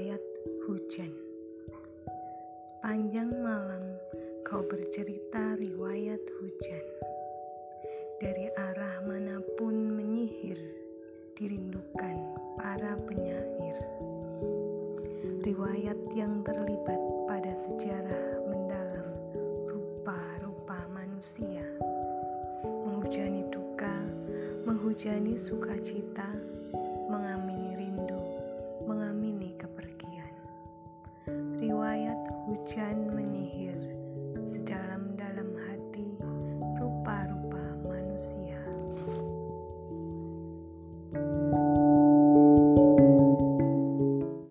riwayat hujan. Sepanjang malam kau bercerita riwayat hujan. Dari arah mana pun menyihir, dirindukan para penyair. Riwayat yang terlibat pada sejarah mendalam rupa-rupa manusia. Menghujani duka, menghujani sukacita, Jan